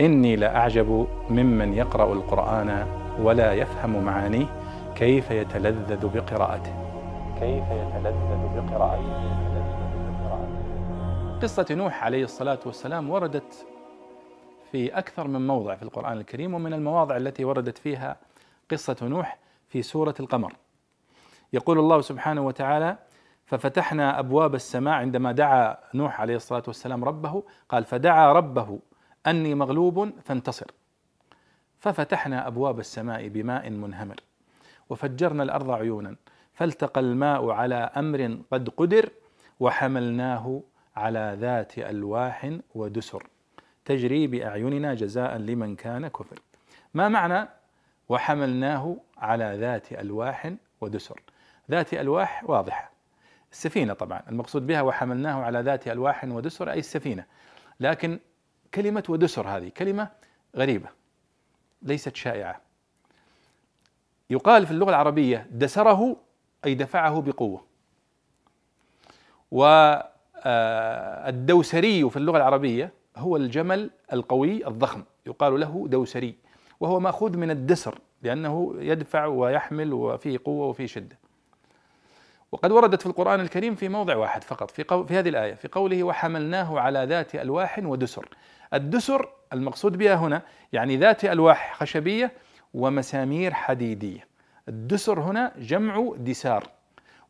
إني لأعجب ممن يقرأ القرآن ولا يفهم معانيه كيف يتلذذ بقراءته. كيف يتلذذ بقراءته. قصة نوح عليه الصلاة والسلام وردت في أكثر من موضع في القرآن الكريم ومن المواضع التي وردت فيها قصة نوح في سورة القمر. يقول الله سبحانه وتعالى ففتحنا أبواب السماء عندما دعا نوح عليه الصلاة والسلام ربه قال فدعا ربه أني مغلوب فانتصر. ففتحنا أبواب السماء بماء منهمر وفجرنا الأرض عيونا فالتقى الماء على أمر قد قدر وحملناه على ذات ألواح ودسر. تجري بأعيننا جزاء لمن كان كفر. ما معنى وحملناه على ذات ألواح ودسر؟ ذات ألواح واضحة. السفينة طبعا المقصود بها وحملناه على ذات ألواح ودسر أي السفينة. لكن كلمة ودسر هذه كلمة غريبة ليست شائعة. يقال في اللغة العربية دسره أي دفعه بقوة. والدوسري في اللغة العربية هو الجمل القوي الضخم يقال له دوسري وهو مأخوذ من الدسر لأنه يدفع ويحمل وفيه قوة وفيه شدة. وقد وردت في القرآن الكريم في موضع واحد فقط في, قو في هذه الآية في قوله وحملناه على ذات ألواح ودسر الدسر المقصود بها هنا يعني ذات ألواح خشبية ومسامير حديدية. الدسر هنا جمع دسار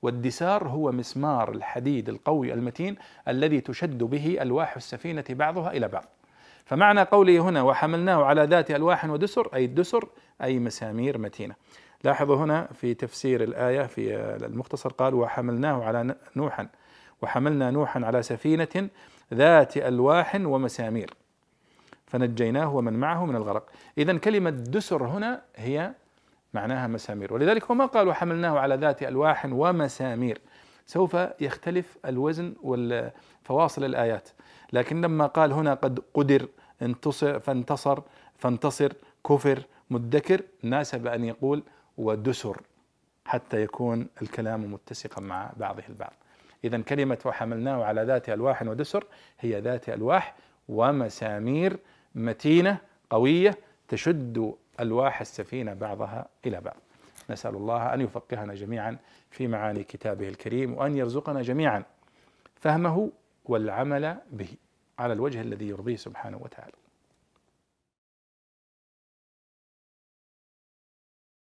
والدسار هو مسمار الحديد القوي المتين الذي تشد به ألواح السفينة بعضها إلى بعض. فمعنى قوله هنا وحملناه على ذات ألواح ودسر أي الدسر أي مسامير متينة. لاحظوا هنا في تفسير الآية في المختصر قال وحملناه على نوحا وحملنا نوحا على سفينة ذات ألواح ومسامير. فنجيناه ومن معه من الغرق. إذا كلمة دسر هنا هي معناها مسامير. ولذلك وما قال وحملناه على ذات ألواح ومسامير. سوف يختلف الوزن والفواصل الآيات. لكن لما قال هنا قد قدر انتصر فانتصر فانتصر كفر مدكر ناسب أن يقول ودسر حتى يكون الكلام متسقا مع بعضه البعض. إذا كلمة وحملناه على ذات ألواح ودسر هي ذات ألواح ومسامير. متينة قوية تشد ألواح السفينة بعضها إلى بعض. نسأل الله أن يفقهنا جميعا في معاني كتابه الكريم وأن يرزقنا جميعا فهمه والعمل به على الوجه الذي يرضيه سبحانه وتعالى.